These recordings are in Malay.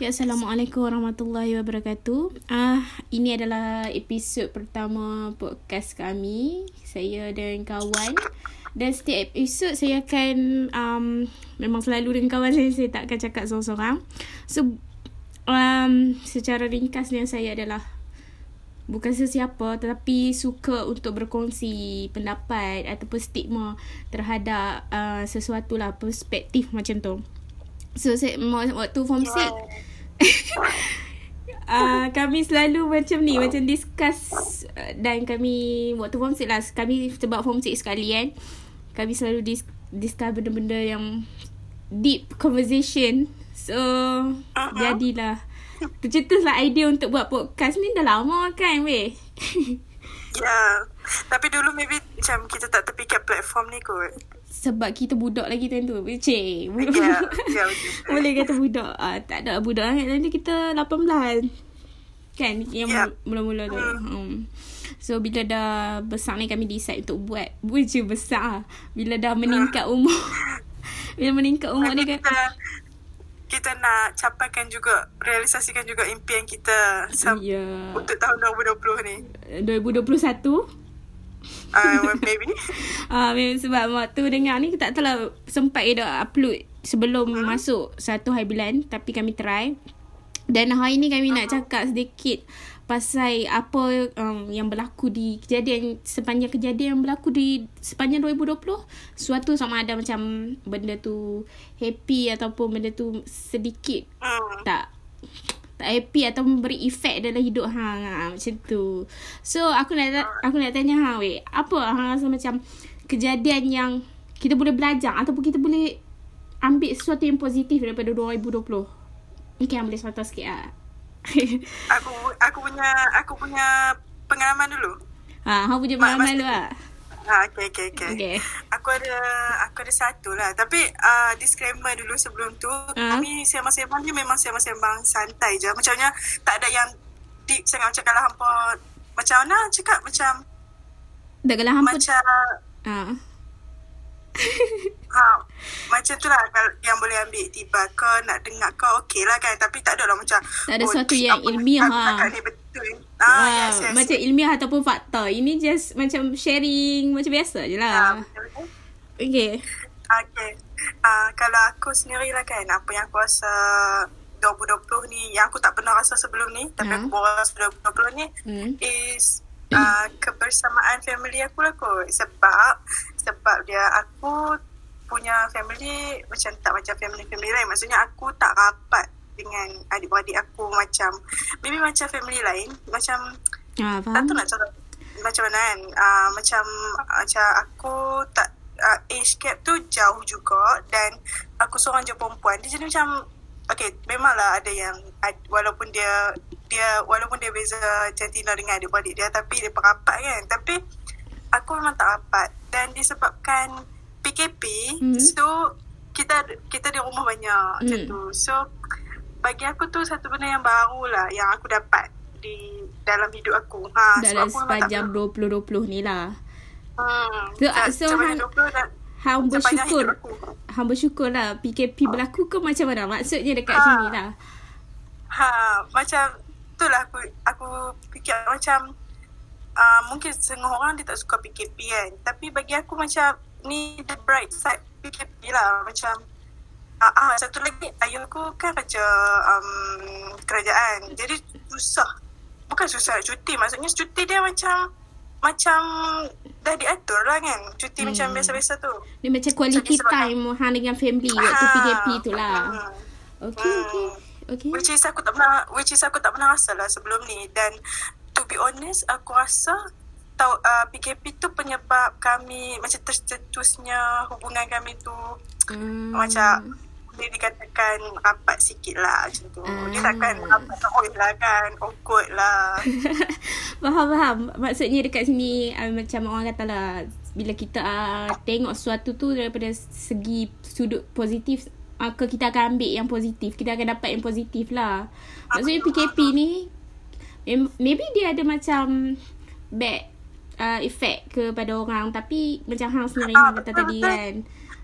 Okay, Assalamualaikum warahmatullahi wabarakatuh. Ah, ini adalah episod pertama podcast kami. Saya dan kawan. Dan setiap episod saya akan um, memang selalu dengan kawan saya saya tak akan cakap seorang-seorang. So um, secara ringkasnya saya adalah bukan sesiapa tetapi suka untuk berkongsi pendapat ataupun stigma terhadap uh, sesuatu lah perspektif macam tu. So saya waktu form 6 uh, kami selalu macam ni macam discuss uh, dan kami waktu form 6 lah. Kami sebab form 6 sekali kan? Kami selalu dis, discuss benda-benda yang deep conversation. So uh-huh. jadilah. Tercetuslah idea untuk buat podcast ni dah lama kan weh Ya yeah. Tapi dulu maybe Macam kita tak terfikir platform ni kot sebab kita budak lagi time tu. Cik. Yeah, yeah, Boleh kata budak. Ah, tak ada budak sangat. Nanti kita 18. Kan? Yang yeah. mula-mula tu. Hmm. hmm. So, bila dah besar ni kami decide untuk buat. Bukan besar. Bila dah meningkat hmm. umur. bila meningkat umur ni kan. Kita, kita nak capaikan juga, realisasikan juga impian kita. Yeah. Untuk tahun 2020 ni. 2021. Uh, maybe. Ah, uh, sebab waktu dengar ni tak tahu lah sempat dia upload sebelum uh-huh. masuk satu hari bulan tapi kami try. Dan hari ni kami uh-huh. nak cakap sedikit pasal apa um, yang berlaku di kejadian sepanjang kejadian yang berlaku di sepanjang 2020 suatu sama ada macam benda tu happy ataupun benda tu sedikit uh. tak tak happy atau memberi efek dalam hidup hang ha, macam tu. So aku nak aku nak tanya hang weh, apa hang rasa macam kejadian yang kita boleh belajar ataupun kita boleh ambil sesuatu yang positif daripada 2020. Mungkin yang boleh cerita sikit ah. aku aku punya aku punya pengalaman dulu. Ha, hang punya pengalaman dulu ah. Ha, okay, okay, okay, okay. Aku ada aku ada satu lah. Tapi uh, disclaimer dulu sebelum tu, uh. kami sembang-sembang ni memang sembang-sembang santai je. Macamnya tak ada yang deep sangat macam kalau hampa macam mana cakap macam tak kalau hampa macam uh. Ha, macam tu lah yang boleh ambil tiba ke nak dengar ke okey lah kan tapi tak ada lah macam tak ada oh, sesuatu yang ilmiah ha. ni betul ah, wow. yes, yes, macam yes. ilmiah ataupun fakta ini just macam sharing macam biasa je lah ha, okay okay uh, kalau aku sendiri lah kan apa yang aku rasa 2020 ni yang aku tak pernah rasa sebelum ni tapi hmm. aku rasa 2020 ni hmm. is uh, kebersamaan family aku lah kot sebab sebab dia aku punya family macam tak macam family-family lain. Maksudnya aku tak rapat dengan adik-beradik aku macam maybe macam family lain. Macam ah, tak tahu nak cakap macam mana kan. Uh, macam macam aku tak uh, age gap tu jauh juga dan aku seorang je perempuan. Dia jadi macam okay memanglah ada yang walaupun dia dia walaupun dia beza jantina dengan adik-beradik dia tapi dia perapat kan. Tapi aku memang tak rapat dan disebabkan PKP mm-hmm. so kita kita di rumah banyak mm. macam tu so bagi aku tu satu benda yang baru lah yang aku dapat di dalam hidup aku ha dalam sepanjang 2020 ni lah hmm so, so hang bersyukur hang bersyukur lah PKP berlaku ke macam mana? Maksudnya dekat ha. sini lah. Ha macam tu lah aku aku fikir macam uh, mungkin setengah orang dia tak suka PKP kan. Tapi bagi aku macam ni the bright side PKP lah. Macam ah, ah satu lagi ayah aku kan kerja um, kerajaan. Jadi susah. Bukan susah cuti. Maksudnya cuti dia macam macam dah diatur lah kan cuti hmm. macam biasa-biasa tu dia macam quality so, time hang dengan family ha, waktu PKP tu lah hmm. okay hmm. okay Okay. Which is aku tak pernah Which is aku tak pernah rasa lah Sebelum ni Dan To be honest Aku rasa tahu uh, PKP tu penyebab kami macam tercetusnya hubungan kami tu hmm. macam dia dikatakan rapat sikit lah macam tu. Hmm. Dia takkan rapat terus lah kan. Awkward lah. faham, faham. Maksudnya dekat sini uh, macam orang kata lah. Bila kita uh, tengok sesuatu tu daripada segi sudut positif. Uh, kita akan ambil yang positif. Kita akan dapat yang positif lah. Maksudnya PKP ni. Maybe dia ada macam bad uh, efek kepada orang tapi macam hang sendiri ah, kata tadi kan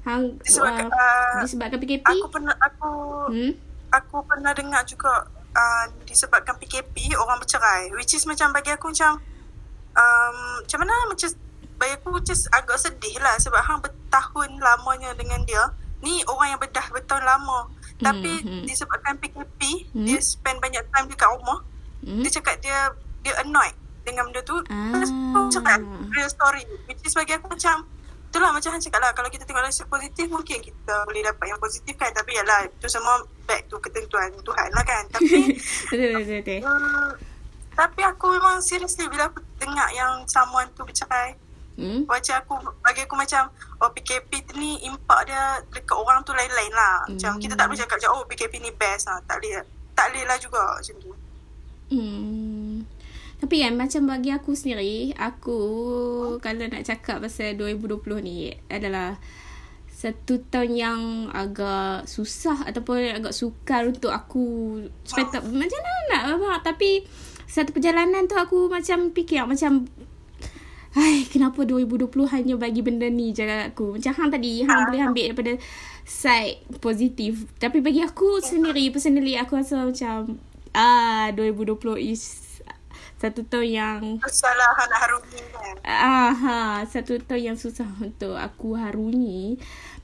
hang disebabkan, uh, disebabkan PKP aku pernah aku hmm? aku pernah dengar juga uh, disebabkan PKP orang bercerai which is macam bagi aku macam um, macam mana macam bagi aku just agak sedih lah sebab hang bertahun lamanya dengan dia ni orang yang bedah bertahun lama tapi mm-hmm. disebabkan PKP mm-hmm. dia spend banyak time dekat rumah mm-hmm. dia cakap dia dia annoyed dengan benda tu ah. aku cakap real story which is bagi aku macam itulah macam Han cakap lah kalau kita tengok dari positif mungkin kita boleh dapat yang positif kan tapi yalah itu semua back to ketentuan Tuhan lah kan tapi uh, tapi aku memang seriously bila aku dengar yang someone tu bercerai Hmm? Macam aku bagi aku macam oh PKP ni impak dia dekat orang tu lain-lain lah. Macam hmm. kita tak boleh cakap macam oh PKP ni best lah. Tak boleh. Tak boleh lah juga macam tu. Hmm. Tapi kan macam bagi aku sendiri, aku kalau nak cakap pasal 2020 ni adalah satu tahun yang agak susah ataupun agak sukar untuk aku tak, macam mana nak apa tapi satu perjalanan tu aku macam fikir macam Hai, kenapa 2020 hanya bagi benda ni je aku. Macam hang tadi, hang boleh ambil daripada side positif. Tapi bagi aku sendiri, personally, aku rasa macam ah 2020 is satu tahun yang kesalahan harungi kan. Ah, ha, satu tahun yang susah untuk aku harungi.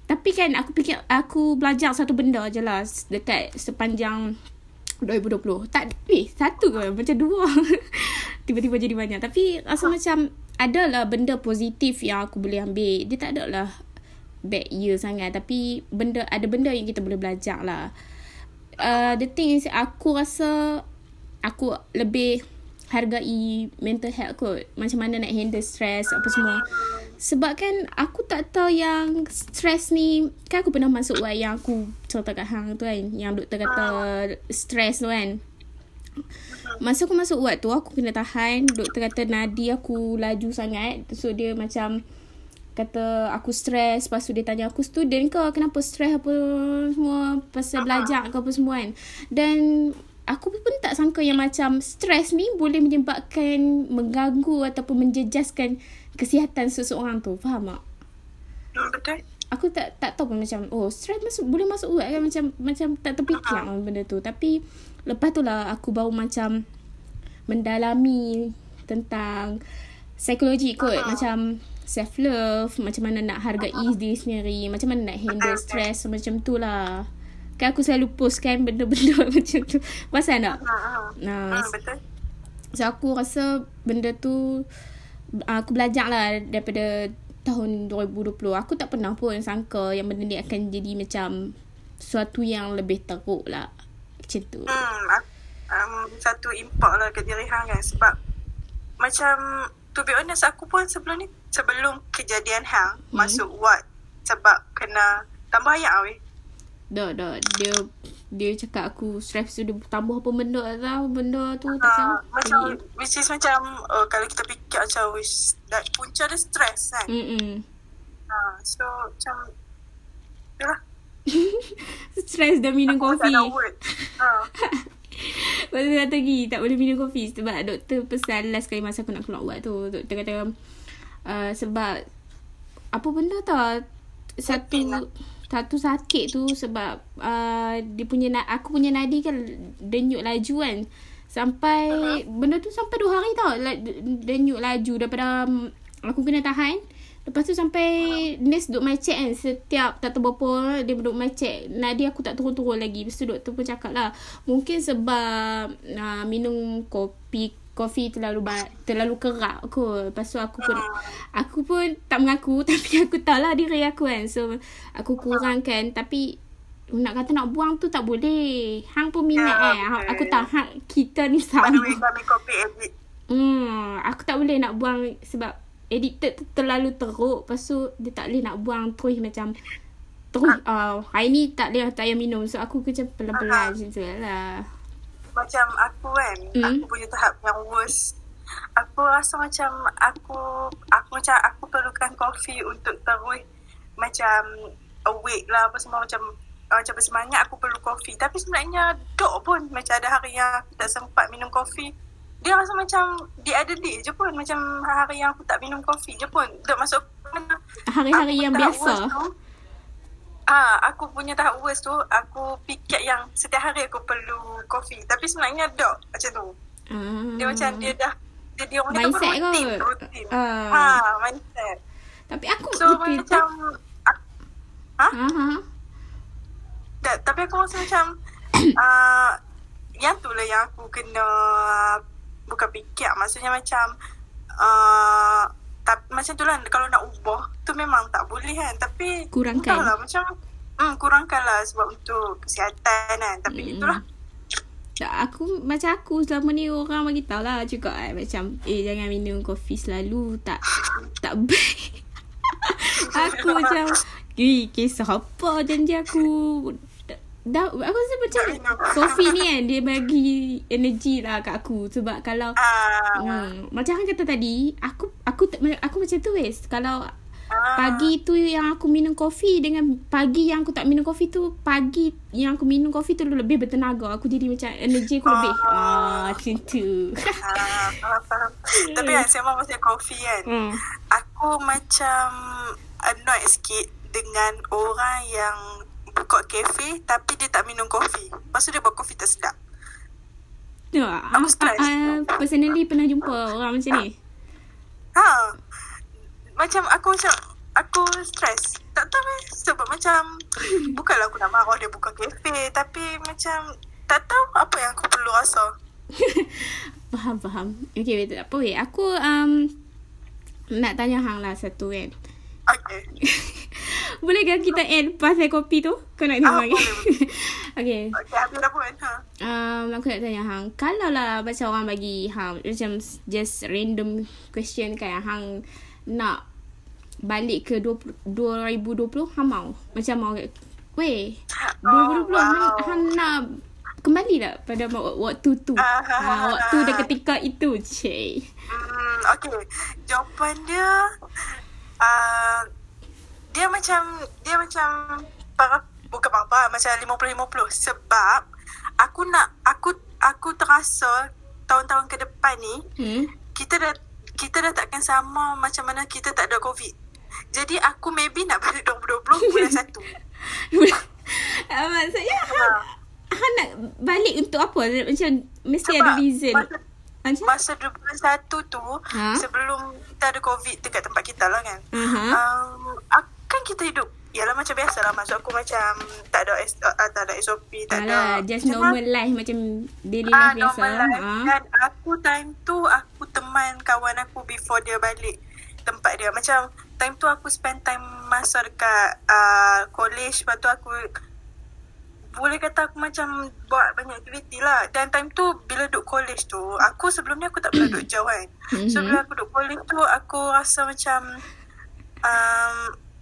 Tapi kan aku fikir aku belajar satu benda je lah dekat sepanjang 2020. Tak, eh, satu ke? Macam dua. Tiba-tiba jadi banyak. Tapi rasa ha. macam adalah benda positif yang aku boleh ambil. Dia tak adalah bad year sangat. Tapi benda ada benda yang kita boleh belajar lah. Uh, the thing is, aku rasa aku lebih hargai mental health kot. Macam mana nak handle stress apa semua. Sebab kan aku tak tahu yang stress ni. Kan aku pernah masuk wad yang aku cerita kat hang tu kan. Yang doktor kata stress tu kan. Masa aku masuk ward tu Aku kena tahan Doktor kata nadi aku laju sangat So dia macam Kata aku stres Lepas tu dia tanya aku student ke Kenapa stres apa Semua Pasal belajar ke apa semua kan Dan Aku pun tak sangka yang macam Stres ni boleh menyebabkan Mengganggu ataupun menjejaskan Kesihatan seseorang tu Faham tak? Betul Aku tak tak tahu pun macam Oh stres masuk Boleh masuk ward kan Macam Macam tak terfikir benda tu Tapi Lepas tu lah aku baru macam mendalami tentang psikologi kot. Uh-huh. Macam self-love, macam mana nak hargai uh-huh. diri sendiri, macam mana nak handle stress, macam tu lah. Kan aku selalu post kan benda-benda macam tu. Pasal tak? Uh-huh. Nah, uh, betul. So aku rasa benda tu aku belajar lah daripada tahun 2020. Aku tak pernah pun sangka yang benda ni akan jadi macam suatu yang lebih teruk lah macam tu. Hmm, um, satu impak lah ke diri hang kan sebab macam to be honest aku pun sebelum ni sebelum kejadian hang hmm. masuk ward sebab kena tambah ayak weh. Dah dah dia dia cakap aku stress tu dia tambah apa benda lah benda tu uh, tak tahu. Macam Jadi, which is macam uh, kalau kita fikir macam which that punca dia stress kan. Hmm. Uh, so macam Yalah Stress dah minum Aku kopi. Aku ha. Lepas tu satu lagi Tak boleh minum kopi Sebab doktor pesan Last kali masa aku nak keluar ubat tu Doktor kata uh, Sebab Apa benda tau Satu lah. Satu sakit tu Sebab uh, Dia punya Aku punya nadi kan Denyut laju kan. Sampai uh-huh. Benda tu sampai dua hari tau Denyut laju Daripada Aku kena tahan. Lepas tu sampai nurse duk my check kan Setiap tak tahu berapa Dia duk my check Nadi aku tak turun-turun lagi Lepas tu doktor pun cakap lah Mungkin sebab uh, Minum kopi Kopi terlalu ba- terlalu kerak aku. Lepas tu aku pun Aku pun tak mengaku Tapi aku tahu lah diri aku kan. So Aku kurangkan. Tapi nak kata nak buang tu tak boleh. Hang pun minat ya, eh. Aku tahu hang kita ni sama. Hmm, aku tak boleh nak buang sebab addicted tu terlalu teruk. Lepas tu dia tak boleh nak buang terus macam Terus uh, hari ni tak boleh tak payah minum. So aku macam pelan-pelan macam tu lah Macam aku kan hmm? Aku punya tahap yang worst. Aku rasa macam aku Aku macam aku perlukan kopi untuk terus Macam awake lah apa semua macam macam bersemangat aku perlu kopi Tapi sebenarnya dok pun macam ada hari yang tak sempat minum kopi dia rasa macam dia ada day je pun macam hari yang aku tak minum kopi je pun. Duk masuk hari-hari yang biasa? tu, Ha, aku punya tahap worst tu, aku fikir yang setiap hari aku perlu kopi. Tapi sebenarnya tak macam tu. Hmm. Dia macam dia dah, dia, dia orang mindset kata rutin. kot. rutin. Ah. Ha, mindset. Tapi aku So macam, ak- ha? Aha. Tak, tapi aku rasa macam, uh, yang tu lah yang aku kena, bukan fikir. Maksudnya macam, uh, tak, macam tu lah kalau nak ubah tu memang tak boleh kan. Tapi, Kurangkan. entahlah, macam, hmm, kurangkan lah sebab untuk kesihatan kan. Tapi Mm. itulah. Tak, aku macam aku selama ni orang bagi tahu lah juga eh, macam eh jangan minum kopi selalu tak tak baik. aku macam eh kisah apa janji aku dah aku rasa macam kopi ni kan dia bagi energi lah kat aku sebab kalau Ah, hmm, macam hang kata tadi aku aku aku macam tu wes kalau ah, Pagi tu yang aku minum kopi dengan pagi yang aku tak minum kopi tu pagi yang aku minum kopi tu lebih bertenaga. Aku jadi macam energi aku lebih. Ah, macam tu. faham. Tapi kan, sembang pasal kopi kan. hmm. Aku macam annoyed sikit dengan orang yang buka kafe tapi dia tak minum kopi. Lepas tu dia buat kopi tak sedap. Tu, Aku ah, stress. ah, personally pernah jumpa orang macam ni. Ha. Macam aku macam aku stres. Tak tahu eh sebab macam bukanlah aku nak marah dia buka kafe tapi macam tak tahu apa yang aku perlu rasa. faham, faham. Okay, tak apa wait. Aku um, nak tanya hang lah satu kan. Okay. Bolehkah kita end pasal kopi tu? Kau nak tengok Ah, lagi? boleh, okay. Okay, habis dah pun. Ha. Um, aku nak tanya Hang Kalau lah macam orang bagi Hang Macam just random question kan Hang nak balik ke 20, 2020 Hang mau Macam mau Weh 2020 Oh, wow. hang, hang nak Kembali tak pada wa- waktu tu Ah, ha, Waktu dan ketika itu Cik Hmm, okay. Jawapan dia uh, dia macam dia macam para bukan apa macam 50-50 sebab aku nak aku aku terasa tahun-tahun ke depan ni hmm? kita dah kita dah takkan sama macam mana kita tak ada covid. Jadi aku maybe nak balik 2020 bulan 1. uh, Maksudnya hang, hang nak balik untuk apa Macam Mesti Sebab ada reason masa- Macam Masa 2021 tu Ha? sebelum kita ada covid dekat tempat kita lah kan. Aha. Um, kan kita hidup Yalah macam biasa lah Maksud aku macam Tak ada S, uh, tak ada SOP Tak Alah, ada just macam normal life macam daily life biasa. normal life. Ha. Dan aku time tu Aku teman kawan aku Before dia balik Tempat dia Macam Time tu aku spend time Masa dekat uh, College Lepas tu aku boleh kata aku macam buat banyak aktiviti lah. Dan time tu bila duduk college tu, aku sebelum ni aku tak pernah duduk jauh kan. So Mhm. bila aku duduk college tu, aku rasa macam, um,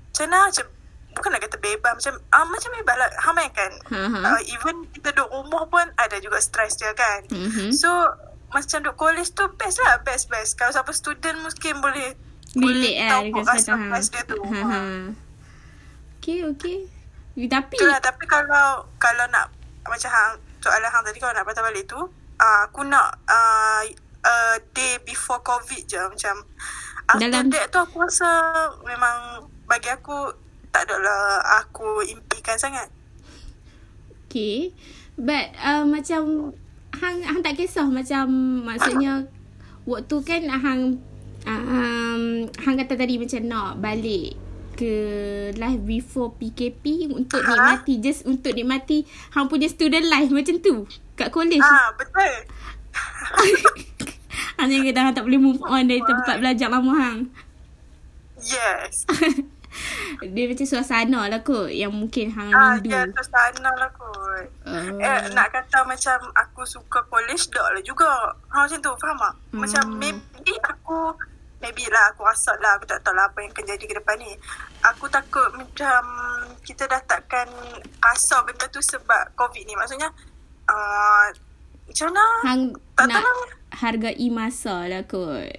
macam mana macam, bukan nak kata bebas, macam, uh, macam bebas lah, hamai kan. Ha, ha. Uh, even kita duduk rumah pun ada juga stress dia kan. Mhm. So, macam duduk college tu best lah, best-best. Kalau siapa student mungkin boleh Relate lah tahu dengan rasa satu best dia tu. Ha, ha. Okay, okay. Tapi, Itulah tapi kalau kalau nak macam hang soalan hang tadi kalau nak patah balik tu uh, aku nak uh, uh, day before covid je macam after Dalam- that tu aku rasa memang bagi aku tak adalah aku impikan sangat. okay. But, uh, macam, hang, hang tak kisah macam, maksudnya, waktu kan hang, um, hang kata tadi macam nak balik ke life before PKP untuk Ha? nikmati, just untuk nikmati hang punya student life macam tu. Kat college. Ah betul. Hanya kita tak boleh move on dari tempat belajar lama hang. Yes. Dia macam suasana lah kot yang mungkin hang Ah rindu. ya tu sana lah kot. Uh, Eh, nak kata macam aku suka college tak lah juga. Ha, macam tu, faham tak? Macam Hmm. maybe aku, maybe lah aku rasa lah, aku tak tahu lah apa yang akan jadi ke depan ni. Aku takut macam kita dah takkan rasa benda tu sebab COVID ni. Maksudnya, uh, macam mana? hang tak nak tahu. hargai masa lah kot.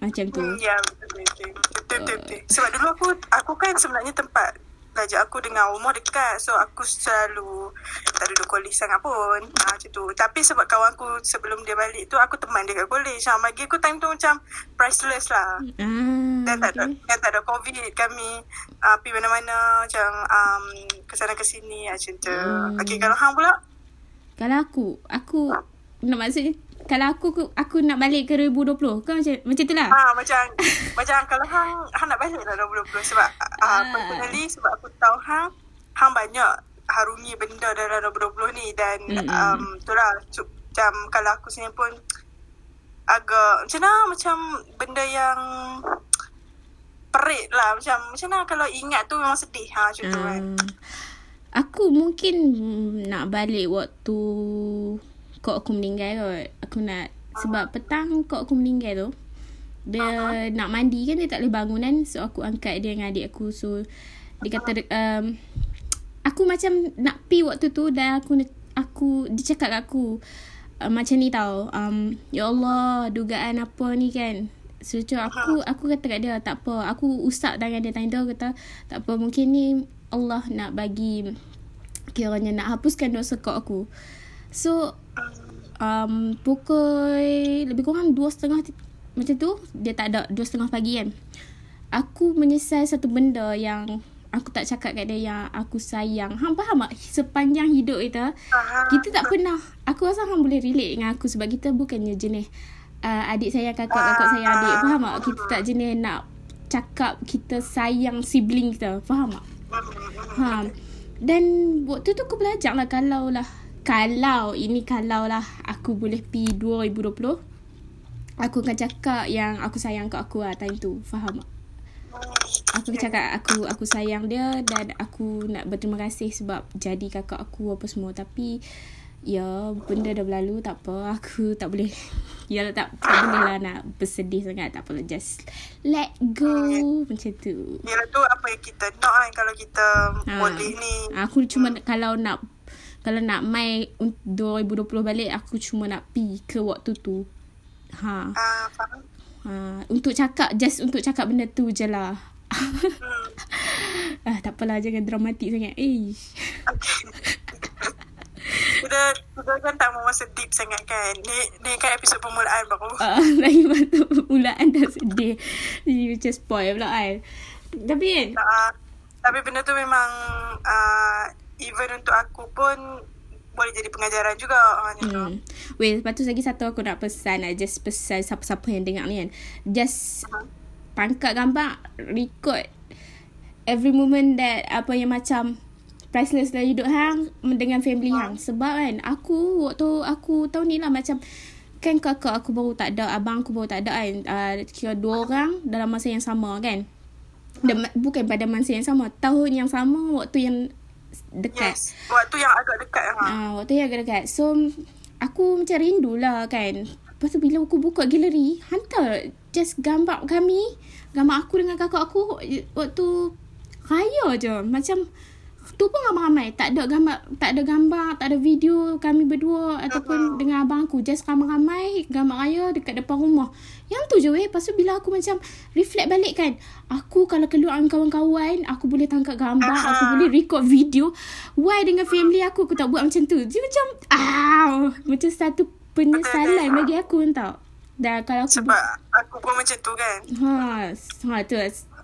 Macam tu. Hmm, ya, betul, betul, betul, betul, betul, betul. Sebab dulu aku, aku kan sebenarnya tempat belajar aku dengan rumah dekat. So, aku selalu tak duduk college sangat pun. Ha, macam tu. Tapi sebab kawan aku sebelum dia balik tu, aku teman dia kat college. Ha, bagi aku time tu macam priceless lah. Ah. dan tak ada dan tak ada covid kami uh, pergi mana-mana macam um, kesana kesini macam tu hmm. okey kalau hang pula kalau aku aku nak maksudnya kalau aku aku nak balik ke 2020 kan macam macam tu lah. Ha macam macam kalau hang hang nak balik lah 2020 sebab uh, uh. personally sebab aku tahu hang hang banyak harungi benda dalam 2020 ni dan mm-hmm. um, tu lah macam kalau aku sendiri pun agak macam mana macam benda yang perit lah macam macam mana kalau ingat tu memang sedih ha macam tu kan aku mungkin nak balik waktu kok aku meninggal kot. Aku nak sebab petang kok aku meninggal tu dia uh-huh. nak mandi kan dia tak boleh bangunan. So aku angkat dia dengan adik aku. So dia kata um, aku macam nak pi waktu tu dan aku aku dia cakap kat aku uh, macam ni tau. Um, ya Allah dugaan apa ni kan? So aku aku kata kat dia tak apa. Aku usap dengan dia. Tanya dia kata tak apa mungkin ni Allah nak bagi kiranya nak hapuskan dosa kau aku. So um, pukul lebih kurang dua setengah macam tu dia tak ada dua setengah pagi kan aku menyesal satu benda yang aku tak cakap kat dia yang aku sayang. Hang faham tak? Sepanjang hidup kita, kita tak pernah. Aku rasa hang boleh relate dengan aku sebab kita bukannya jenis uh, adik sayang kakak, kakak sayang adik. Faham tak? Kita tak jenis nak cakap kita sayang sibling kita. Faham tak? Ha. Dan waktu tu aku belajar lah kalau lah. Kalau ini kalau lah aku boleh pi 2020. Aku akan cakap yang aku sayang kat aku lah time tu. Faham tak? aku cakap aku aku sayang dia dan aku nak berterima kasih sebab jadi kakak aku apa semua tapi ya benda dah berlalu tak apa aku tak boleh ya tak tak boleh lah nak bersedih sangat tak apa just let go hmm. macam tu ya tu apa yang kita nak kan kalau kita ha. boleh ni aku cuma hmm. kalau nak kalau nak mai 2020 balik aku cuma nak pi ke waktu tu ha uh, Ha, untuk cakap just untuk cakap benda tu je lah. ah, tak apalah jangan dramatik sangat. Eh. kita kita kan tak mau masa deep sangat kan. Ni ni kan episod permulaan baru. Ah, uh, lagi waktu permulaan dah sedih. Jadi macam spoil pula kan. Tapi kan. Uh, tapi benda tu memang uh, even untuk aku pun boleh jadi pengajaran juga. Hmm. Well, lepas tu lagi satu aku nak pesan lah. Just pesan siapa-siapa yang dengar ni kan. Just uh-huh. pangkat gambar, record every moment that apa yang macam priceless dalam hidup hang dengan family uh-huh. hang. Sebab kan aku waktu aku tahu ni lah macam kan kakak aku baru tak ada, abang aku baru tak ada kan. Uh, kira dua orang dalam masa yang sama kan. Dan, bukan pada masa yang sama. Tahun yang sama waktu yang dekat. Yes. Waktu yang agak dekat. Ha. Ah, waktu yang agak dekat. So, aku macam rindu lah kan. Lepas tu bila aku buka galeri, hantar just gambar kami. Gambar aku dengan kakak aku waktu raya je. Macam tu pun ramai-ramai. Tak ada gambar, tak ada gambar, tak ada video kami berdua ataupun uh-huh. dengan abang aku. Just ramai-ramai gambar raya dekat depan rumah. Yang tu je weh. Lepas tu bila aku macam reflect balik kan. Aku kalau keluar dengan kawan-kawan, aku boleh tangkap gambar, uh-huh. aku boleh record video. Why dengan family aku, aku tak buat macam tu. Dia macam, ah, macam satu penyesalan bagi aku tau. Dan kalau aku Sebab bu- aku pun macam tu kan. Ha, ha tu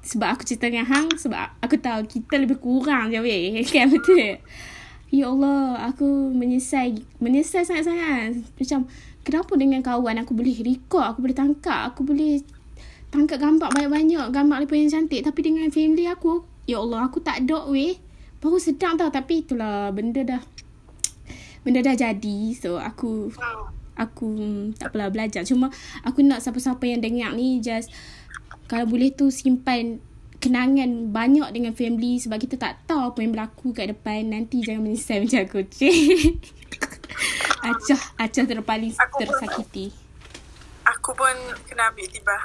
sebab aku cerita dengan Hang sebab aku tahu kita lebih kurang je weh. Kan betul? Ya Allah aku menyesal menyesal sangat-sangat. Macam kenapa dengan kawan aku boleh record aku boleh tangkap aku boleh tangkap gambar banyak-banyak gambar lepas yang cantik. Tapi dengan family aku ya Allah aku tak ada weh. Baru sedang tau tapi itulah benda dah benda dah jadi. So aku aku tak apalah belajar. Cuma aku nak siapa-siapa yang dengar ni just kalau boleh tu simpan kenangan banyak dengan family sebab kita tak tahu apa yang berlaku kat depan. Nanti jangan menyesal macam aku acah acah terpaling aku tersakiti. Pun, aku pun kena ambil tiba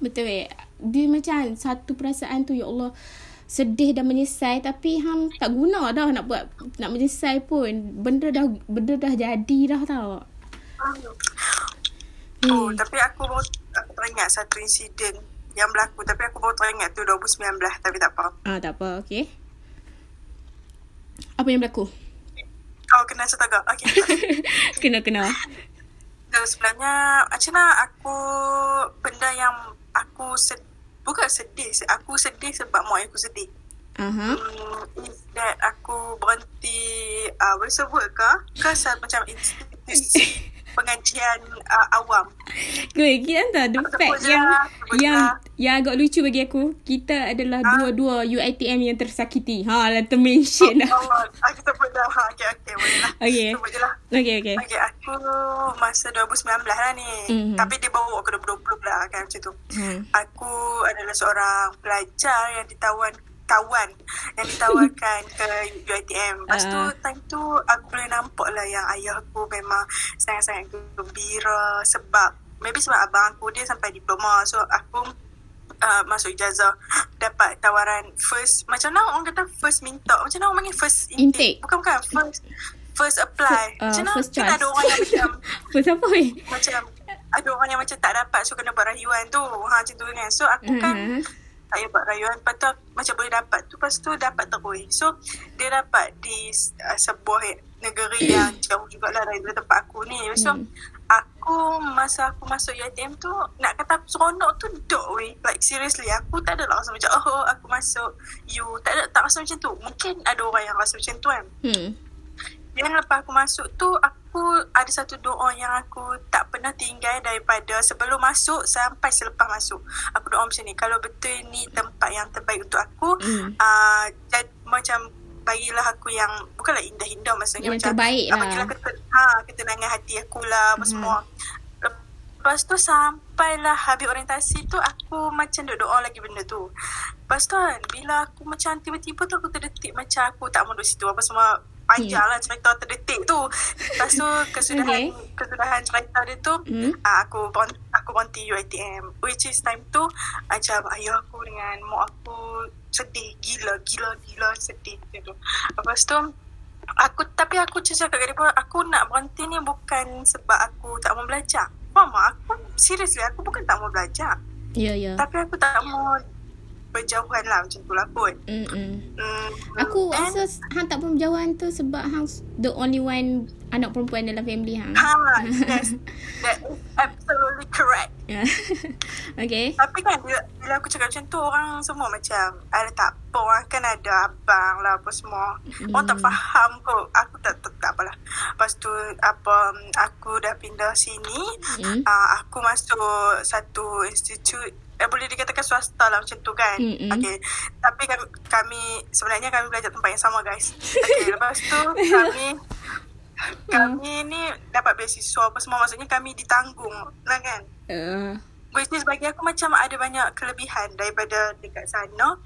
betul eh? Dia macam satu perasaan tu ya Allah sedih dan menyesal. Tapi hang tak guna dah nak buat nak menyesal pun. Benda dah benda dah jadi dah tau. Oh hmm. tapi aku baru aku teringat satu insiden yang berlaku tapi aku baru teringat tu 2019 tapi tak apa. Ah tak apa, okey. Apa yang berlaku? Oh, kena cerita tak? Okey. kena kena. So, sebenarnya macam mana aku benda yang aku sed, bukan sedih. Aku sedih sebab mak aku sedih. Uh-huh. Um, is that aku berhenti uh, boleh sebut ke? Ke macam institusi pengajian uh, awam. Good, kita entah the fact yang yang yang agak lucu bagi aku, kita adalah ha? dua-dua UiTM yang tersakiti. Ha, lah termention dah. Oh, oh, aku sebut dah. Ha, okay, okay, boleh lah. Okay. Sebut je lah. Okay, okay. Okay, aku masa 2019 lah ni. Mm-hmm. Tapi dia bawa ke 2020 lah kan macam tu. Mm. Aku adalah seorang pelajar yang ditawan tawan yang ditawarkan ke UiTM. Lepas tu, uh. time tu aku boleh nampak lah yang ayah aku memang sangat-sangat gembira sebab maybe sebab abang aku dia sampai diploma. So, aku uh, masuk ijazah dapat tawaran first. Macam mana orang kata first minta? Macam mana orang panggil first intake, intake. bukan bukan first first apply. Uh, macam mana first kan ada orang yang macam first apa weh? macam ada orang yang macam tak dapat so kena buat rayuan tu. Ha macam tu kan. So aku kan uh-huh saya buat rayuan. Lepas tu macam boleh dapat tu lepas tu dapat terus so dia dapat di uh, sebuah negeri yang jauh jugalah dari tempat aku ni. So hmm. aku masa aku masuk UiTM tu nak kata seronok tu dok weh. Like seriously aku tak ada lah rasa macam oh aku masuk you. Tak ada tak rasa macam tu. Mungkin ada orang yang rasa macam tu kan? Hmm. dan lepas aku masuk tu aku aku ada satu doa yang aku tak pernah tinggal daripada sebelum masuk sampai selepas masuk. Aku doa macam ni, kalau betul ni tempat yang terbaik untuk aku, mm. uh, jad, macam bagilah aku yang bukanlah indah-indah maksudnya yang macam terbaik lah. bagilah keten, ha, ketenangan hati aku lah apa mm. semua. Lepas tu sampailah habis orientasi tu aku macam duk doa lagi benda tu. Lepas tu kan bila aku macam tiba-tiba tu aku terdetik macam aku tak mau duduk situ apa semua panjang lah cerita terdetik tu. Lepas tu kesudahan okay. kesudahan cerita dia tu mm. uh, aku aku berhenti UiTM which is time tu macam ayah aku dengan mak aku sedih gila gila gila sedih tu. Lepas tu aku tapi aku cakap kat dia aku nak berhenti ni bukan sebab aku tak mau belajar. Mama aku seriously aku bukan tak mau belajar. Ya yeah, ya. Yeah. Tapi aku tak mau berjauhan lah macam tu lah kot. Mm-mm. Mm, aku and, rasa hang tak pun berjauhan tu sebab hang the only one anak perempuan dalam family hang. Ha, yes. That is absolutely correct. okay. Tapi kan bila, bila aku cakap macam tu orang semua macam ada tak apa orang kan ada abang lah apa semua. Mm. Orang tak faham kot. Aku tak, tak, tak apalah. Lepas tu apa aku dah pindah sini. Mm. Uh, aku masuk satu institut eh, boleh dikatakan swasta lah macam tu kan. Mm-hmm. Okay. Tapi kami, kami, sebenarnya kami belajar tempat yang sama guys. Okay, lepas tu kami, kami ni dapat beasiswa apa semua. Maksudnya kami ditanggung lah kan. Uh. Which is bagi aku macam ada banyak kelebihan daripada dekat sana.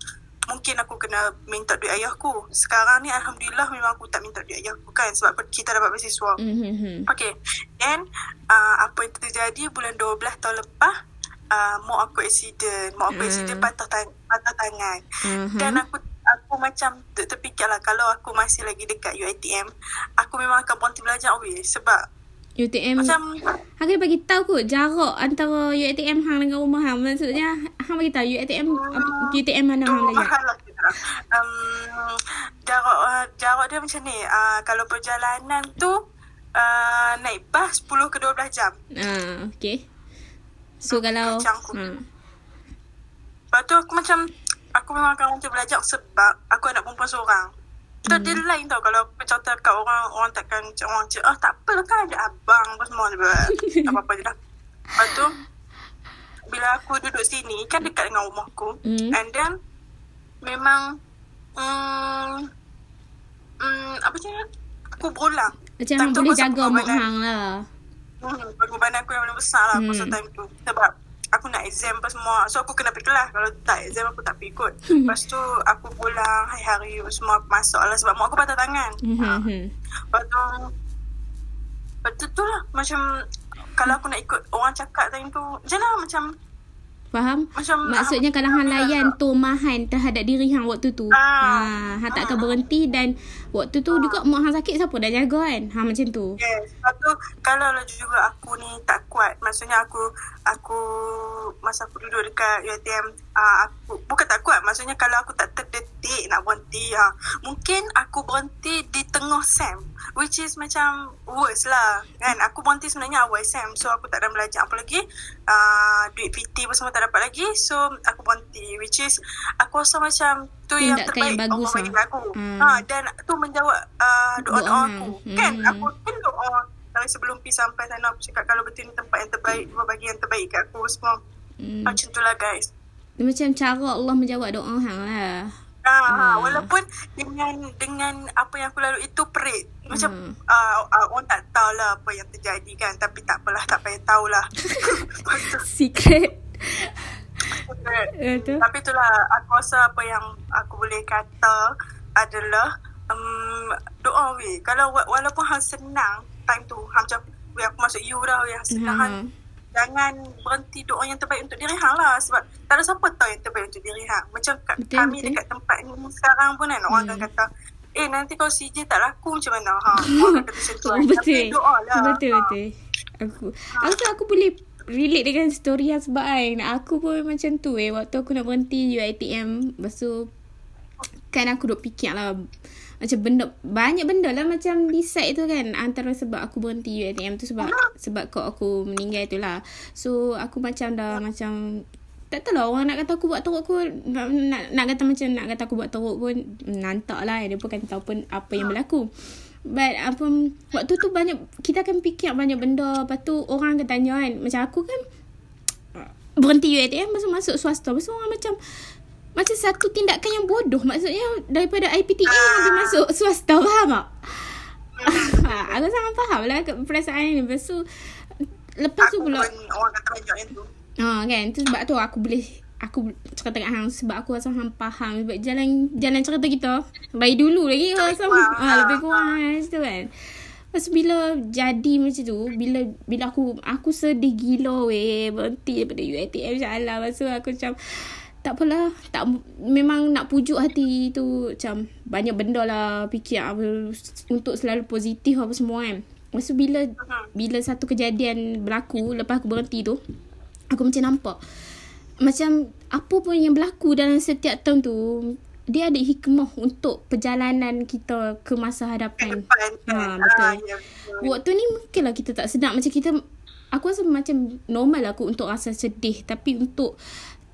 Mungkin aku kena minta duit ayahku. Sekarang ni Alhamdulillah memang aku tak minta duit ayahku kan. Sebab kita dapat beasiswa. Mm-hmm. Okay. Then uh, apa yang terjadi bulan 12 tahun lepas uh, mak aku accident. Mak aku mm. accident patah, tang- patah tangan. Mm-hmm. dan aku aku macam ter- terfikirlah kalau aku masih lagi dekat UiTM aku memang akan berhenti belajar weh sebab UiTM macam hang kena bagi tahu kot jarak antara UiTM hang dengan rumah hang. Maksudnya hang bagi tahu UiTM hmm, UiTM mana hang belajar? lah um, jarak uh, jarak dia macam ni. Uh, kalau perjalanan tu uh, naik bas 10 ke 12 jam. Ah uh, okey So kalau hmm. Lepas tu aku macam Aku memang akan untuk belajar sebab Aku anak perempuan seorang. Kita hmm. dia lain tau. Kalau aku cerita kat orang Orang takkan macam orang cakap Oh tak apa lah kan ada abang Apa semua. Apa-apa je lah. Lepas tu Bila aku duduk sini Kan dekat dengan rumah aku hmm. And then Memang hmm, hmm, Apa cakap Aku berulang. Macam boleh jaga mak hang lah hmm, Pengorbanan aku yang paling besar lah hmm. Pasal time tu Sebab Aku nak exam apa semua So aku kena pergi kelas Kalau tak exam aku tak pergi ikut hmm. Lepas tu Aku pulang Hari-hari semua aku masuk lah Sebab mak aku patah tangan hmm. ha. Lepas tu Lepas tu tu lah Macam Kalau aku nak ikut Orang cakap time tu Macam lah macam Faham? Macam Maksudnya kalau hang layan tomahan terhadap diri hang waktu tu. Ah, ha, hang tak akan berhenti dan waktu tu ah. juga mak hang sakit siapa dah jaga kan? Ha macam tu. Yes. Lepas tu kalau lah juga aku ni tak kuat. Maksudnya aku aku masa aku duduk dekat UiTM uh, aku bukan tak kuat. Maksudnya kalau aku tak terdetik nak berhenti ha, mungkin aku berhenti di tengah SEM which is macam worse lah kan. Aku berhenti sebenarnya awal SEM so aku tak ada belajar apa lagi. Uh, duit PT pun semua tak dapat lagi so aku berhenti which is aku rasa macam tu yang terbaik yang bagus Allah bagi lah. aku. Hmm. ha, dan tu menjawab uh, doa-doa aku hmm. kan aku pun doa. Dari sebelum pergi sampai sana aku cakap kalau betul ni tempat yang terbaik dia bagi yang terbaik kat aku semua. Hmm. macam tu lah guys. Macam cara Allah menjawab doa hang lah Ha, ha, walaupun dengan dengan apa yang aku lalu itu perit. Macam hmm. uh, uh, orang tak tahulah apa yang terjadi kan. Tapi tak apalah tak payah tahulah secret Betul. Tapi itulah aku rasa apa yang aku boleh kata adalah um, doa we. Kalau walaupun hang senang time tu hang macam we aku masuk you dah we senang hmm. jangan berhenti doa yang terbaik untuk diri hang lah sebab tak ada siapa tahu yang terbaik untuk diri hang. Macam betul, kami betul. dekat tempat ni sekarang pun kan orang akan hmm. kata eh nanti kalau CJ tak laku macam mana ha. Orang kata macam tu. betul. Tapi doa lah. Betul ha. betul. Aku ha. aku aku boleh relate dengan story yang sebab kan. Aku pun macam tu eh. Waktu aku nak berhenti UiTM. Lepas tu. Kan aku duk fikir lah. Macam benda. Banyak benda lah macam decide tu kan. Antara sebab aku berhenti UiTM tu. Sebab sebab kau aku meninggal tu lah. So aku macam dah macam. Tak tahu lah orang nak kata aku buat teruk pun. Nak, nak, nak kata macam nak kata aku buat teruk pun. Nantak lah. Dia pun kan tahu pun apa yang berlaku. But apa waktu tu banyak kita akan fikir banyak benda. Lepas tu orang akan tanya kan. Macam aku kan berhenti UiTM masuk masuk swasta. Lepas orang macam macam satu tindakan yang bodoh. Maksudnya daripada IPTA ah. dia masuk swasta. Faham tak? aku sangat faham lah perasaan ni. Lepas tu lepas tu pula. Orang kata banyak yang tu. Ha, kan? Tu sebab tu aku boleh aku cakap dengan hang sebab aku rasa hang faham. Sebab jalan jalan cerita kita dari dulu lagi aku rasa ah lebih kurang macam tu kan. Lepas bila jadi macam tu bila bila aku aku sedih gila weh berhenti daripada UiTM insya-Allah. Lepas tu aku macam tak apalah tak memang nak pujuk hati tu macam banyak benda lah fikir apa, untuk selalu positif apa semua kan. Lepas tu bila bila satu kejadian berlaku lepas aku berhenti tu aku macam nampak macam apa pun yang berlaku dalam setiap tahun tu dia ada hikmah untuk perjalanan kita ke masa hadapan. Ha, betul. Ah, ya, Waktu ni mungkinlah kita tak sedap macam kita aku rasa macam normal lah aku untuk rasa sedih tapi untuk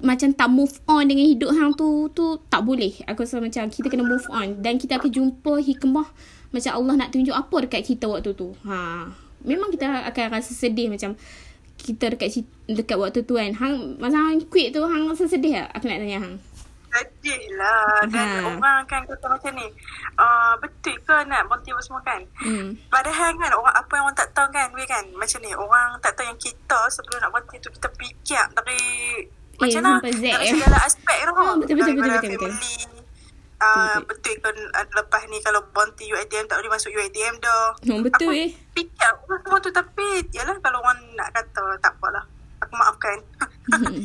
macam tak move on dengan hidup hang tu tu tak boleh. Aku rasa macam kita kena move on dan kita akan jumpa hikmah macam Allah nak tunjuk apa dekat kita waktu tu. Ha. Memang kita akan rasa sedih macam kita dekat dekat waktu tu kan. Hang masa hang quit tu hang rasa sedih tak? Aku nak tanya hang. Sedih lah. Dan ha. orang kan kata macam ni. Uh, betul ke nak berhenti apa semua kan? Hmm. Padahal kan orang apa yang orang tak tahu kan. We kan macam ni. Orang tak tahu yang kita sebelum nak berhenti tu kita fikir dari eh, macam mana? Dari segala aspek tu. Oh, betul, betul, betul, betul, betul, betul. Uh, betul kan uh, lepas ni kalau berhenti UITM tak boleh masuk UITM dah. Oh, betul aku eh. Fikir aku semua tu tapi yalah kalau orang nak kata tak apalah. Aku maafkan.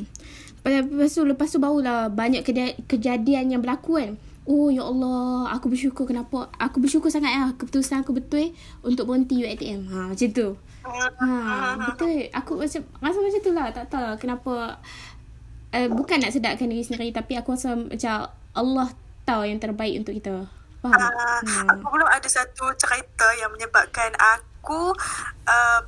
lepas tu lepas tu barulah banyak kejadian yang berlaku kan. Oh ya Allah, aku bersyukur kenapa? Aku bersyukur sangat lah keputusan aku betul eh, untuk berhenti UITM. Ha macam tu. Ha betul. Aku macam rasa macam tu lah. Tak tahu lah kenapa uh, bukan nak sedapkan diri sendiri tapi aku rasa macam Allah tahu yang terbaik untuk kita. Faham? Uh, hmm. Aku belum ada satu cerita yang menyebabkan aku uh,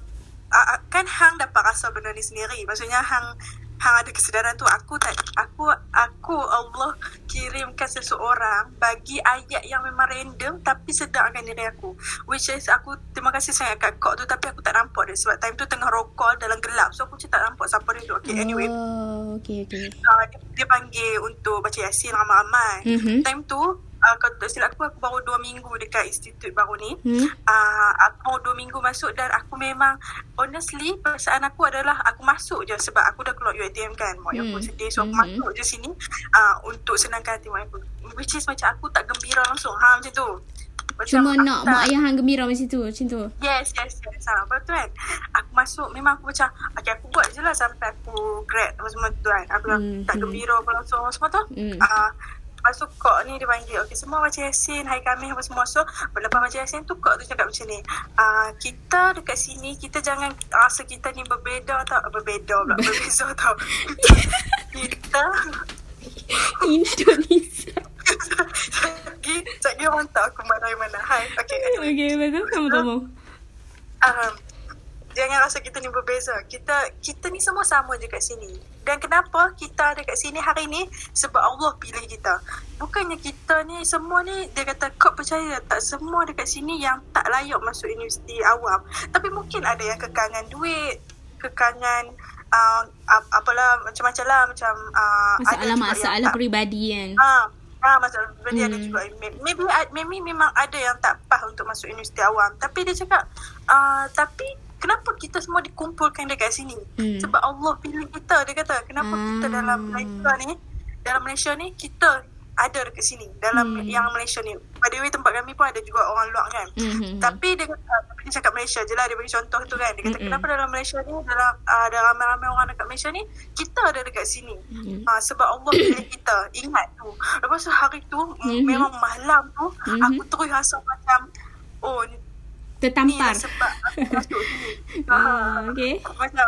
uh, kan hang dapat rasa benda ni sendiri. Maksudnya hang hang ada kesedaran tu aku tak aku aku Allah kirimkan seseorang bagi ayat yang memang random tapi sedarkan diri aku. Which is aku terima kasih sangat kat kok tu tapi aku tak nampak dia sebab time tu tengah rokol dalam gelap. So aku macam tak nampak siapa dia tu. Okay anyway. oh, okay, okay. Uh, dia, dia panggil untuk baca yasin ramai-ramai mm-hmm. time tu uh, kalau tak silap aku, aku baru dua minggu dekat institut baru ni. Hmm. Uh, aku baru dua minggu masuk dan aku memang, honestly, perasaan aku adalah aku masuk je sebab aku dah keluar UITM kan. Mak hmm. aku sedih. So, aku hmm. masuk je sini uh, untuk senangkan hati mak aku. Which is macam aku tak gembira langsung. Ha, macam tu. Macam Cuma nak tak, mak ayah hang gembira macam tu, macam tu. Yes, yes, yes. Ha, betul kan? Aku masuk, memang aku macam, okay, aku buat je lah sampai aku grad apa semua tu kan. Aku hmm. tak hmm. gembira apa langsung semua tu. Hmm. Uh, Lepas tu kok ni dia panggil Okay semua baca Yasin Hari kami apa semua. So lepas baca Yasin tu Kok tu cakap macam ni uh, Kita dekat sini Kita jangan Rasa kita ni berbeza tau. Berbeza pula Berbeza tau. Kita Indonesia. Sekejap dia orang tahu Aku marah mana Hai Okay Okay betul Kamu tahu um, jangan rasa kita ni berbeza. Kita kita ni semua sama je kat sini. Dan kenapa kita ada kat sini hari ni? Sebab Allah pilih kita. Bukannya kita ni semua ni dia kata kau percaya tak semua dekat sini yang tak layak masuk universiti awam. Tapi mungkin ada yang kekangan duit, kekangan uh, apalah macam-macam lah macam uh, masalah-masalah peribadi kan. Ah, Ah, masalah pribadi hmm. ada juga. Maybe, maybe memang ada yang tak pas untuk masuk universiti awam. Tapi dia cakap, uh, tapi kenapa kita semua dikumpulkan dekat sini? Hmm. Sebab Allah pilih kita. Dia kata, kenapa hmm. kita dalam Malaysia ni, dalam Malaysia ni, kita ada dekat sini dalam hmm. yang Malaysia ni. By the way tempat kami pun ada juga orang luar kan. Hmm. Tapi dia kata, dia cakap Malaysia je lah dia bagi contoh tu kan. Dia kata hmm. kenapa dalam Malaysia ni dalam uh, ada ramai-ramai orang dekat Malaysia ni kita ada dekat sini. Hmm. Uh, sebab Allah pilih kita. Ingat tu. Lepas tu hari tu hmm. memang malam tu hmm. aku terus rasa macam oh tertampar. Ni lah sebab aku masuk sini. Uh, okay. Macam,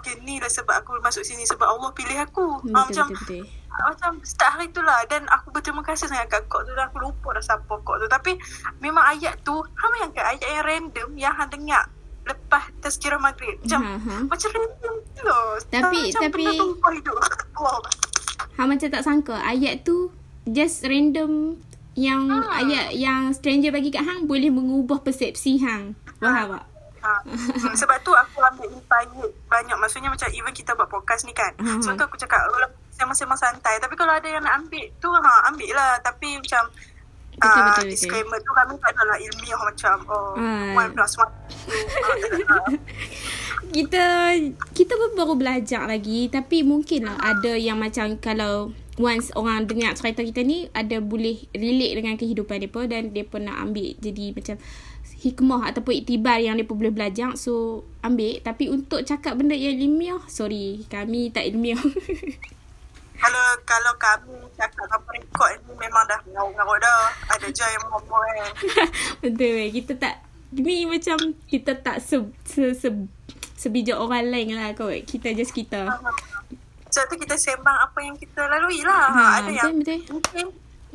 okay, ni lah sebab aku masuk sini. Sebab Allah pilih aku. Betul, uh, macam, betul, betul macam start hari tu lah dan aku berterima kasih sangat kat kok tu dan aku lupa dah siapa kok tu tapi memang ayat tu hang bayangkan ayat yang random yang hang dengar lepas tazkirah maghrib macam uh-huh. macam random tu loh tapi macam tapi wow. hang macam tak sangka ayat tu just random yang ha. ayat yang stranger bagi kat hang boleh mengubah persepsi hang faham tak Ha. Sebab tu aku ambil insight banyak. Maksudnya macam even kita buat podcast ni kan. Uh-huh. Sebab tu aku cakap sembang-sembang santai. Tapi kalau ada yang nak ambil tu, ha, ambil lah. Tapi macam betul, uh, betul, disclaimer betul. tu kami tak adalah ilmiah macam oh, uh. one plus one. kita kita pun baru belajar lagi tapi mungkin lah ada yang macam kalau once orang dengar cerita kita ni ada boleh relate dengan kehidupan depa dan depa nak ambil jadi macam hikmah ataupun iktibar yang mereka boleh belajar so ambil tapi untuk cakap benda yang ilmiah sorry kami tak ilmiah kalau kalau kami cakap apa rekod ni memang dah ngarut-ngarut dah. Ada je yang ngomong kan. Betul eh. Kita tak ni macam kita tak se, se, se, sebijak orang lain lah kot. Kita just kita. Sebab tu kita sembang apa yang kita lalui lah. Ha, ada betul, yang betul. mungkin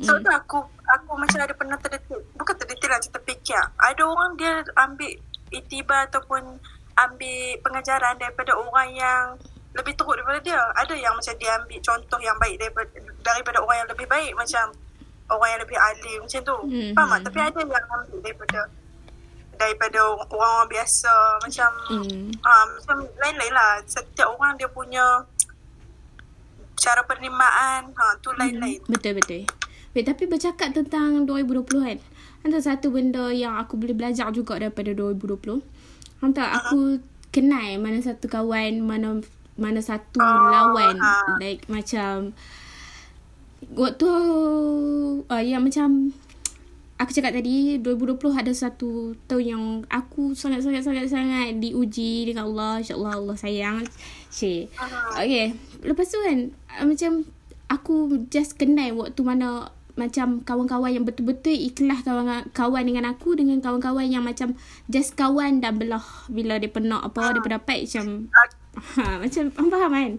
So hmm. tu aku aku macam ada pernah terdetik. Bukan terdetik lah kita fikir. Ada orang dia ambil itibar ataupun ambil pengajaran daripada orang yang lebih teruk daripada dia. Ada yang macam dia ambil contoh yang baik daripada, daripada orang yang lebih baik macam orang yang lebih alim macam tu. Mm-hmm. Faham tak? Tapi ada yang ambil daripada daripada orang-orang biasa macam mm. uh, macam lain-lain lah. Setiap orang dia punya cara penerimaan ha, tu lain-lain. Betul-betul. Wait, tapi bercakap tentang 2020 kan. Antara satu benda yang aku boleh belajar juga daripada 2020. Antara aku uh-huh. kenal mana satu kawan, mana mana satu uh, lawan uh. like macam waktu uh, yang macam aku cakap tadi 2020 ada satu tahun yang aku sangat sangat sangat sangat diuji dengan Allah insyaallah Allah sayang cik uh. okay lepas tu kan uh, macam aku just kenal waktu mana macam kawan-kawan yang betul-betul ikhlas kawan kawan dengan aku dengan kawan-kawan yang macam just kawan dan belah bila dia pernah apa uh. dia dapat macam Ha, macam faham faham kan?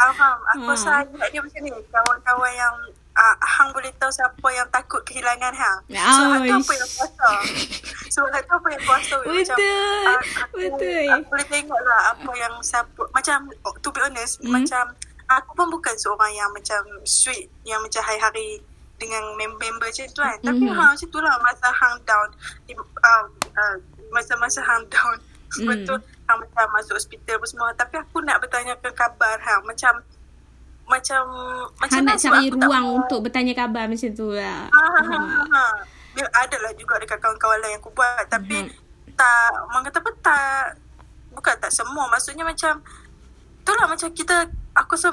Faham. Aku ha. rasa dia macam ni. Kawan-kawan yang uh, hang boleh tahu siapa yang takut kehilangan hang. So, oh, itu apa yang kuasa. So, itu apa yang kuasa. Betul. Macam, uh, aku, Betul. Aku boleh tengok lah apa yang siapa. Macam, to be honest, hmm? macam aku pun bukan seorang yang macam sweet. Yang macam hari-hari dengan member-member macam tu kan. Tapi mm-hmm. ha, macam tu lah masa hang down. Uh, uh, masa-masa hang down. Mm. Betul hang macam masuk hospital apa semua tapi aku nak bertanya ke kabar hang macam macam macam nak cari ruang tak untuk bertanya khabar macam tu lah. Ha, ha, ha, ha. Dia adalah juga dekat kawan-kawan lain yang aku buat tapi hmm. tak orang kata apa tak bukan tak semua maksudnya macam tu lah macam kita aku rasa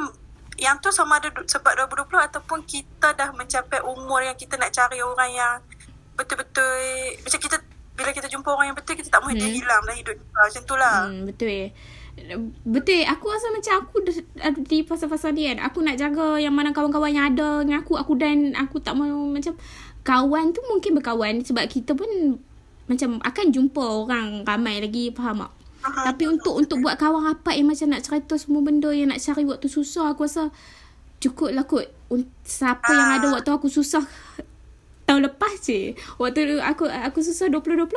yang tu sama ada sebab 2020 ataupun kita dah mencapai umur yang kita nak cari orang yang betul-betul macam kita bila kita jumpa orang yang betul kita tak mahu hmm. dia hilang dalam hidup kita macam tu lah hmm, betul eh Betul. Aku rasa macam Aku di fasa-fasa ni kan. Aku nak jaga Yang mana kawan-kawan yang ada Dengan aku Aku dan Aku tak mahu Macam Kawan tu mungkin berkawan Sebab kita pun Macam Akan jumpa orang Ramai lagi Faham tak? Aha, Tapi untuk Untuk buat kawan rapat Yang macam nak cerita Semua benda Yang nak cari waktu susah Aku rasa Cukup lah kot Siapa yang ada waktu aku susah tahun lepas je. Waktu aku aku susah 2020.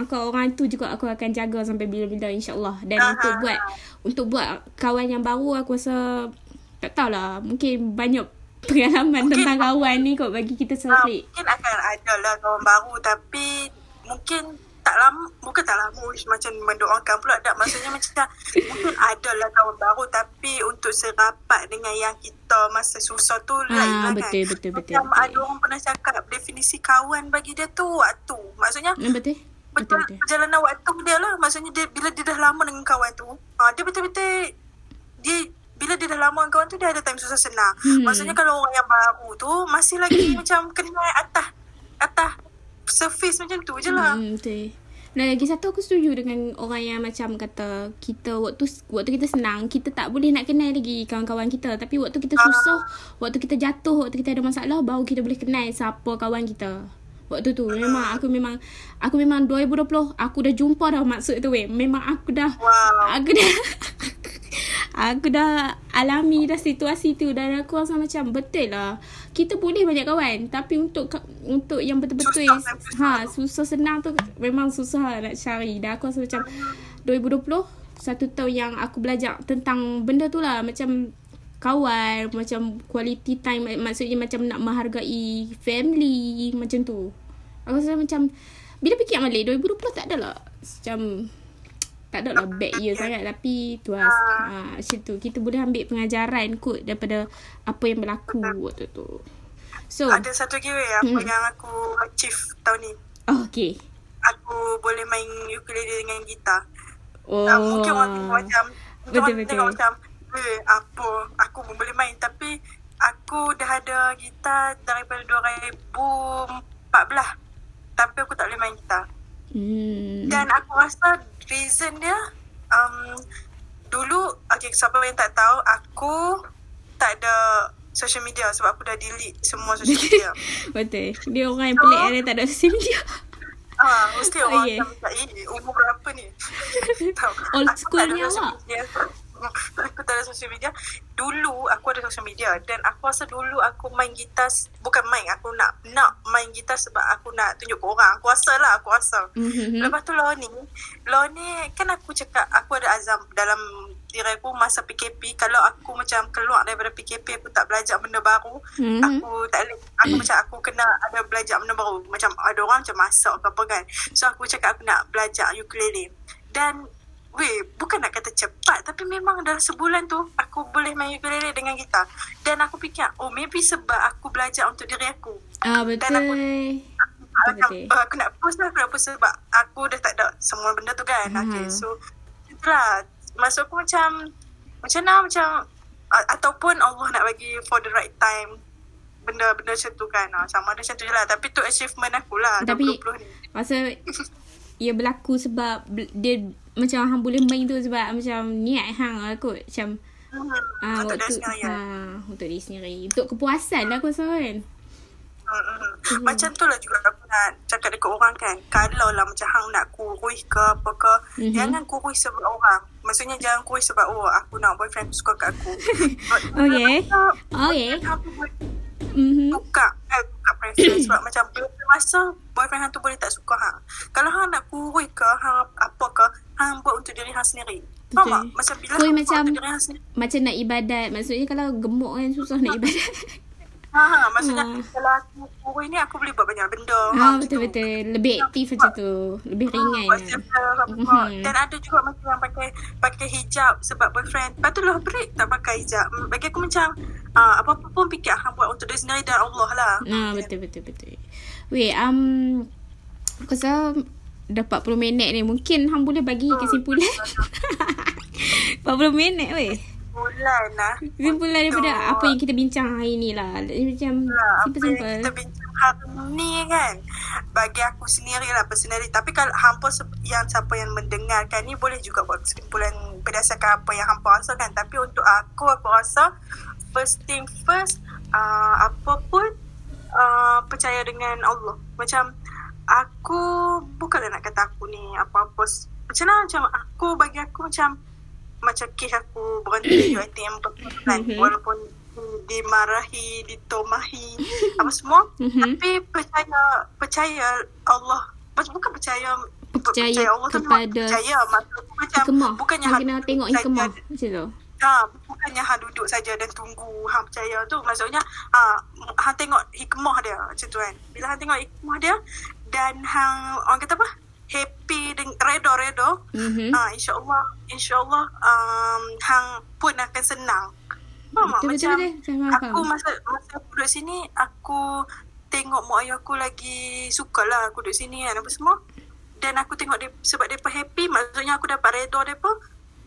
Maka orang tu juga aku akan jaga sampai bila-bila insyaAllah. Dan uh-huh. untuk buat untuk buat kawan yang baru aku rasa tak tahulah. Mungkin banyak pengalaman mungkin, tentang kawan ni kot bagi kita semua. Uh, mungkin akan ada lah kawan baru. Tapi mungkin tak lama bukan tak lama macam mendoakan pula tak? Maksudnya macam mungkin ada lah kawan baru. Tapi untuk serapat dengan yang kita masa susah tu ha, lain lah betul, kan? betul, betul, macam betul, ada orang pernah cakap definisi kawan bagi dia tu waktu. Maksudnya betul Betul, betul. Perjalanan waktu dia lah Maksudnya dia Bila dia dah lama dengan kawan tu ha, Dia betul-betul Dia bila dia dah lama dengan kawan tu Dia ada time susah senang hmm. Maksudnya kalau orang yang baru tu Masih lagi macam Kena atas Atas surface macam tu je lah. Hmm, betul. Dan lagi satu aku setuju dengan orang yang macam kata kita waktu waktu kita senang kita tak boleh nak kenal lagi kawan-kawan kita tapi waktu kita susah uh. waktu kita jatuh waktu kita ada masalah baru kita boleh kenal siapa kawan kita. Waktu tu memang aku memang aku memang 2020 aku dah jumpa dah maksud tu weh. Memang aku dah wow. aku dah Aku dah alami dah situasi tu dan aku rasa macam betul lah. Kita boleh banyak kawan tapi untuk untuk yang betul-betul susah, ha susah senang tu memang susah nak cari. Dan aku rasa macam 2020 satu tahun yang aku belajar tentang benda tu lah macam kawan macam quality time maksudnya macam nak menghargai family macam tu. Aku rasa macam bila fikir balik 2020 tak adalah macam tak ada lah bad year sangat. Tapi tu lah uh, macam tu. Kita boleh ambil pengajaran kot daripada apa yang berlaku waktu tu. So ada satu lagi apa hmm. yang aku achieve tahun ni. Oh, okay. Aku boleh main ukulele dengan gitar. Oh. Uh, mungkin orang tengok macam betul, betul. tengok macam eh, apa? Aku pun boleh main. Tapi aku dah ada gitar daripada 2014 tapi aku tak boleh main gitar hmm. dan aku rasa reason dia um, dulu okay siapa yang tak tahu aku tak ada social media sebab aku dah delete semua social media betul dia orang yang so, pelik ada tak ada social media Ah, mesti oh, orang yeah. macam ini umur berapa ni? Old school ni lah. Aku tak ada social media. Dulu aku ada social media dan aku rasa dulu aku main gitar bukan main aku nak nak main gitar sebab aku nak tunjuk ke orang. Aku rasa lah aku rasa. Mm-hmm. Lepas tu law ni, law ni kan aku cakap aku ada azam dalam diri aku masa PKP kalau aku macam keluar daripada PKP aku tak belajar benda baru mm-hmm. aku tak boleh aku macam aku kena ada belajar benda baru macam ada orang macam masak ke apa kan so aku cakap aku nak belajar ukulele dan Weh, bukan nak kata cepat tapi memang dalam sebulan tu aku boleh main ukulele dengan gitar. Dan aku fikir, oh maybe sebab aku belajar untuk diri aku. Ah, betul. Dan aku, aku, aku, aku nak post lah, aku nak post sebab aku dah tak ada semua benda tu kan. Uh-huh. Okay, so itulah. Maksud aku macam, macam mana macam, uh, ataupun Allah nak bagi for the right time benda-benda macam tu kan. Uh, sama ada macam tu je lah. Tapi tu achievement aku lah. Tapi, masa ia berlaku sebab dia macam hang boleh main tu sebab macam niat hang lah kot. Macam ah untuk waktu, diri ha, untuk diri sendiri. Untuk kepuasan lah aku rasa kan. Hmm, hmm. hmm. macam tu lah juga aku nak cakap dekat orang kan. Kalau lah macam hang nak kurui ke apa ke mm-hmm. jangan kurui sebab orang. Maksudnya jangan kurui sebab oh aku nak boyfriend suka kat aku. Okay okay mm-hmm. buka eh, buka preference sebab macam masa boyfriend hang tu boleh tak suka hang kalau hang nak kurui ke hang apa ke hang buat untuk diri hang sendiri Faham tak? Macam bila Kui macam, macam nak ibadat. Maksudnya kalau gemuk kan susah nak ibadat. Ha, ha, maksudnya ha. kalau aku kurui ni aku boleh buat banyak benda. Ha, betul-betul. Lebih aktif macam tu. Lebih ringan. Ha, mm-hmm. Dan ada juga macam yang pakai pakai hijab sebab boyfriend. Lepas tu lah break tak pakai hijab. Bagi aku macam uh, apa-apa pun fikir hang buat untuk diri sendiri dan Allah lah. Ha, betul-betul. Wait, um, aku rasa dah 40 minit ni. Mungkin hang boleh bagi oh, kesimpulan. 40 minit weh. Kesimpulan lah. Kesimpulan daripada tu. apa yang kita bincang hari ni lah. Macam lah, simple-simple. Apa kita bincang hari ni kan. Bagi aku sendiri lah personally. Tapi kalau hampa yang siapa yang mendengarkan ni boleh juga buat kesimpulan berdasarkan apa yang hampa rasa kan. Tapi untuk aku, aku rasa first thing first, uh, apa pun uh, percaya dengan Allah. Macam aku bukanlah nak kata aku ni apa-apa macam mana macam aku bagi aku macam macam kes aku berhenti di UiTM kan mm-hmm. walaupun dimarahi ditomahi apa semua. Mm-hmm. tapi percaya percaya Allah. Bukan percaya percaya, percaya Allah kepada percaya macam hikmah. bukannya hang kena tengok hikmah. Macam tu. Ha, bukannya hang duduk saja dan tunggu hang percaya tu. Maksudnya ha, hang tengok hikmah dia. Macam tu kan. Bila hang tengok hikmah dia dan hang orang kata apa happy dengan redo-redo mm-hmm. ha, insyaallah insyaallah um, hang pun akan senang betul, macam betul, betul. aku masa masa aku duduk sini aku tengok mak ayah aku lagi suka lah aku duduk sini kan apa semua dan aku tengok dia sebab dia happy maksudnya aku dapat redha dia pun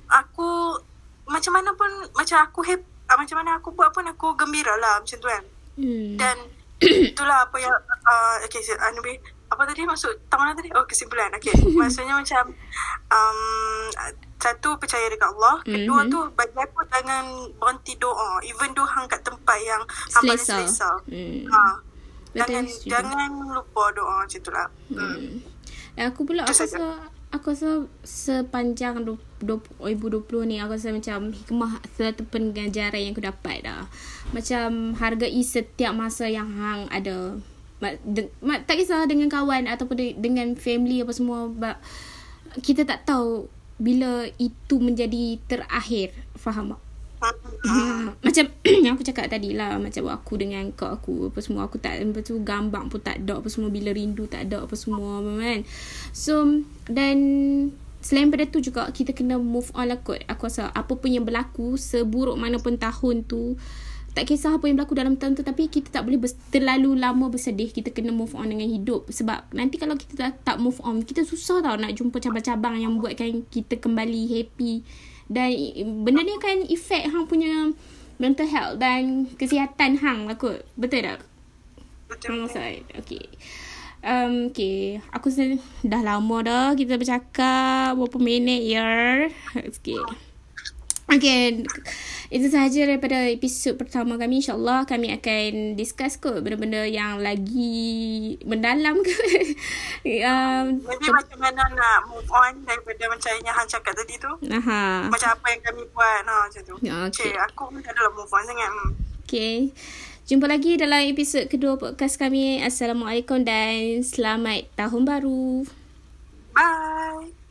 aku macam mana pun macam aku happy ah, macam mana aku buat pun aku gembira lah macam tu kan hmm. dan itulah apa yang uh, okay so, anyway apa tadi maksud tamat tadi oh kesimpulan okay maksudnya macam um, satu percaya dekat Allah kedua mm-hmm. tu bagi aku jangan berhenti doa even though hang kat tempat yang hang paling selesa mm. ha. jangan jangan lupa doa macam tu lah mm. mm. aku pula aku rasa aku rasa sepanjang 2020 ni aku rasa macam hikmah satu pengajaran yang aku dapat dah. Macam hargai setiap masa yang hang ada. De, tak kisah dengan kawan ataupun de, dengan family apa semua. But kita tak tahu bila itu menjadi terakhir. Faham tak? macam yang aku cakap tadi lah macam aku dengan kau aku apa semua aku tak apa tu gambar pun tak ada apa semua bila rindu tak ada apa semua kan so dan selain pada tu juga kita kena move on lah kot aku rasa apa pun yang berlaku seburuk mana pun tahun tu tak kisah apa yang berlaku dalam tahun tu tapi kita tak boleh terlalu lama bersedih kita kena move on dengan hidup sebab nanti kalau kita tak, tak move on kita susah tau nak jumpa cabang-cabang yang buatkan kita kembali happy dan benda ni kan efek hang punya mental health dan kesihatan hang lah kot. Betul tak? Betul. Side. Okay. Um, okay. Aku dah lama dah kita bercakap. Berapa minit ya. Okay. Okay. Itu sahaja daripada episod pertama kami. InsyaAllah kami akan discuss kot benda-benda yang lagi mendalam ke. um, Jadi macam mana nak move on daripada macam yang Han cakap tadi tu. Aha. Macam apa yang kami buat. No, macam tu. Okay. okay. Aku pun tak adalah move on sangat. Okay. Jumpa lagi dalam episod kedua podcast kami. Assalamualaikum dan selamat tahun baru. Bye.